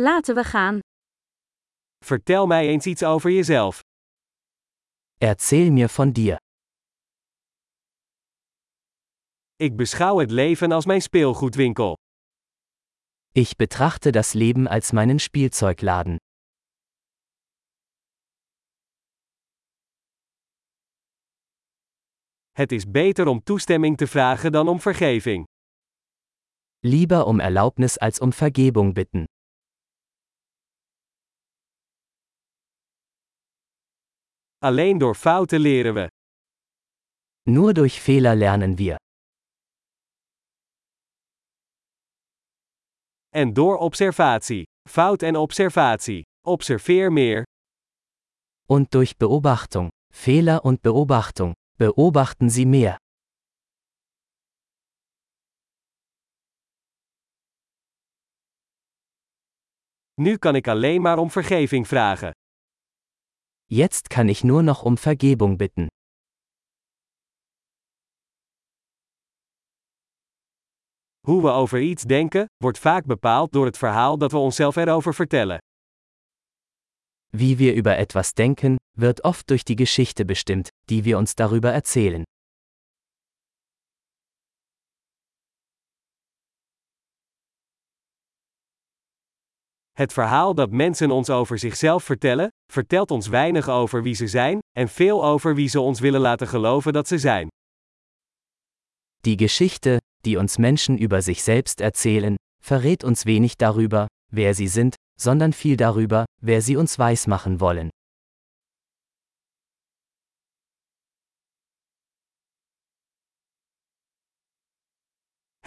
Laten we gaan. Vertel mij eens iets over jezelf. Erzähl mir von dir. Ik beschouw het leven als mijn speelgoedwinkel. Ich betrachte das Leben als meinen Spielzeugladen. Het is beter om toestemming te vragen dan om vergeving. Lieber um Erlaubnis als um Vergebung bitten. Alleen door fouten leren we. Nur durch Fehler lernen wir. En door observatie. Fout en observatie. Observeer meer. Und durch Beobachtung. Fehler und Beobachtung. Beobachten Sie mehr. Nu kan ik alleen maar om vergeving vragen. Jetzt kann ich nur noch um Vergebung bitten. Hoe we over iets denken, wordt vaak bepaald door het verhaal dat we onszelf erover vertellen. Wie wir über etwas denken, wird oft durch die Geschichte bestimmt, die wir uns darüber erzählen. Het verhaal dat mensen ons over zichzelf vertellen, vertelt ons weinig over wie ze zijn, en veel over wie ze ons willen laten geloven dat ze zijn. Die Geschichte, die uns Menschen über sich selbst erzählen, verrät uns wenig darüber, wer sie sind, sondern viel darüber, wer sie uns weismachen wollen.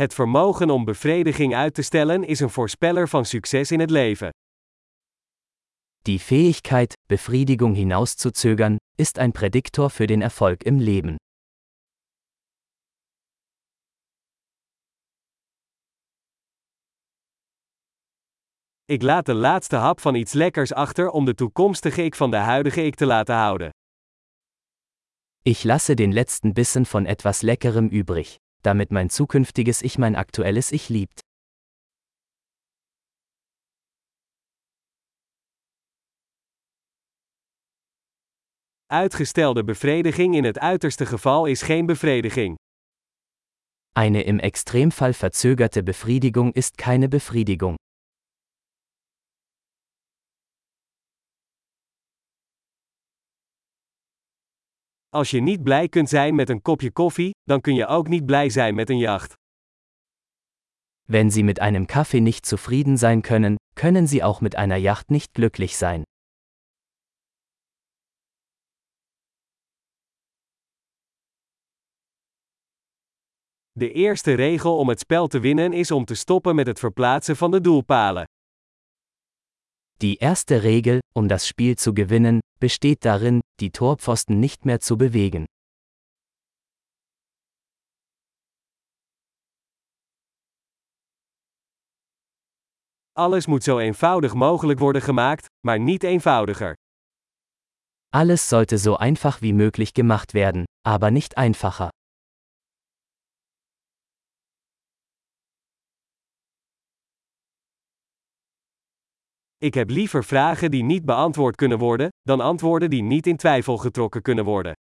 Het vermogen om bevrediging uit te stellen is een voorspeller van succes in het leven. Die Fähigkeit, Befriedigung hinauszuzögern, ist ein Prädiktor für den Erfolg im Leben. Ik laat de laatste hap van iets lekkers achter om de toekomstige ik van de huidige ik te laten houden. Ich lasse den letzten Bissen von etwas Leckerem übrig, damit mein zukünftiges Ich mein aktuelles Ich liebt. Uitgestelde bevrediging in het uiterste geval is geen bevrediging. Eine im Extremfall verzögerte Befriedigung ist keine Befriedigung. Als je niet blij kunt zijn met een kopje koffie, dan kun je ook niet blij zijn met een jacht. Wenn Sie mit einem Kaffee nicht zufrieden sein können, können Sie auch mit einer Yacht nicht glücklich sein. De eerste regel om het spel te winnen is om te stoppen met het verplaatsen van de doelpalen. Die erste Regel, um das Spiel zu gewinnen, besteht darin, die Torpfosten nicht mehr zu bewegen. Alles moet zo eenvoudig mogelijk worden gemaakt, maar niet eenvoudiger. Alles sollte so einfach wie möglich gemacht werden, aber nicht einfacher. Ik heb liever vragen die niet beantwoord kunnen worden, dan antwoorden die niet in twijfel getrokken kunnen worden.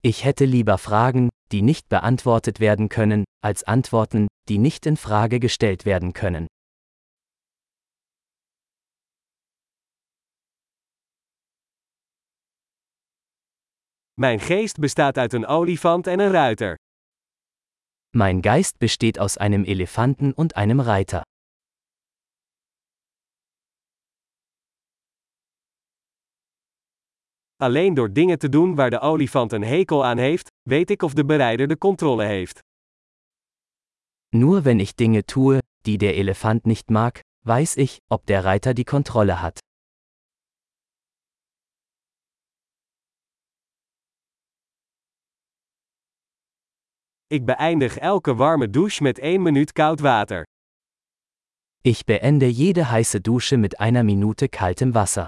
Ich hätte lieber Fragen, die nicht beantwortet werden können, als Antworten, die nicht in Frage gestellt werden können. Mijn geest bestaat uit een olifant en een ruiter. Mein Geist besteht aus einem Elefanten und einem Reiter. Alleen door dingen te doen waar de olifant een hekel aan heeft, weet ik of de berijder de controle heeft. Nur wenn ich Dinge tue, die der Elefant nicht mag, weiß ich, ob der Reiter die Kontrolle hat. Ik beëindig elke warme douche met 1 minuut koud water. Ich beende jede heiße Dusche mit einer Minute kaltem Wasser.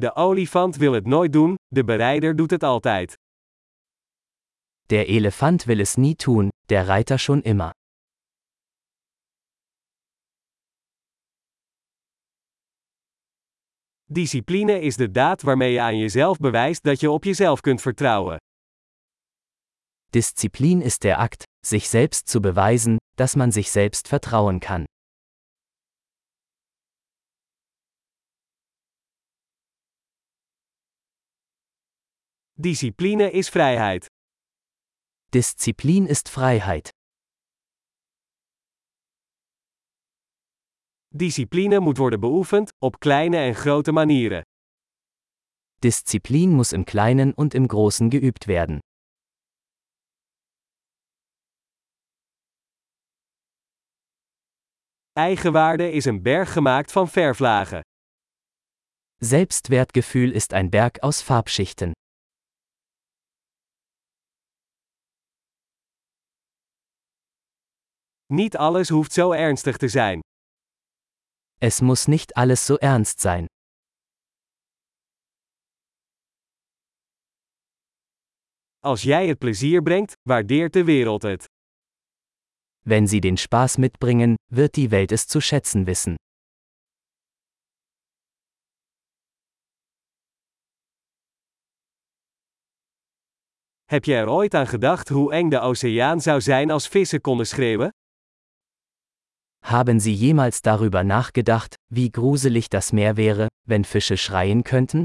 De olifant wil het nooit doen, de berijder doet het altijd. Der Elefant will es nie tun, der Reiter schon immer. Discipline is de daad waarmee je aan jezelf bewijst dat je op jezelf kunt vertrouwen. Disziplin ist der Akt, sich selbst zu beweisen, dass man sich selbst vertrauen kann. Discipline is vrijheid. Disziplin ist Freiheit. Discipline moet worden beoefend, op kleine en grote manieren. Disziplin muss im Kleinen und im Großen geübt werden. Eigenwaarde is een berg gemaakt van verflagen. Selbstwertgefühl ist ein Berg aus Farbschichten. Niet alles hoeft zo ernstig te zijn. Es muss nicht alles so ernst sein. Als jij het plezier brengt, waardeert de wereld het. Wenn sie den Spaß mitbringen, wird die Welt es zu schätzen wissen. Heb je er ooit aan gedacht hoe eng de oceaan zou zijn als vissen konden schreeuwen? Haben Sie jemals darüber nachgedacht, wie gruselig das Meer wäre, wenn Fische schreien könnten?